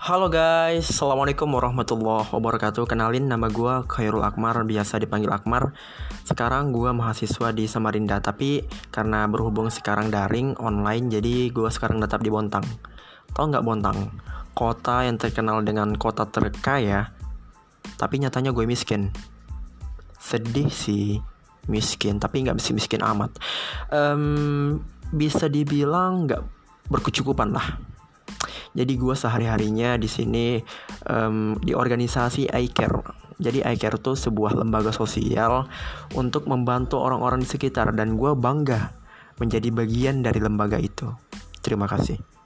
Halo guys, Assalamualaikum warahmatullahi wabarakatuh. Kenalin nama gue Khairul Akmar, biasa dipanggil Akmar. Sekarang gue mahasiswa di Samarinda Tapi karena berhubung sekarang daring, online Jadi gue sekarang tetap di Bontang. Tau nggak Bontang? Kota yang terkenal dengan kota terkaya Tapi nyatanya gue miskin. Sedih sih, miskin Tapi nggak miskin-miskin amat. Um, Bisa dibilang nggak berkecukupan lah jadi gue sehari-harinya di sini um, di organisasi iCare. Jadi iCare itu sebuah lembaga sosial untuk membantu orang-orang di sekitar dan gue bangga menjadi bagian dari lembaga itu. Terima kasih.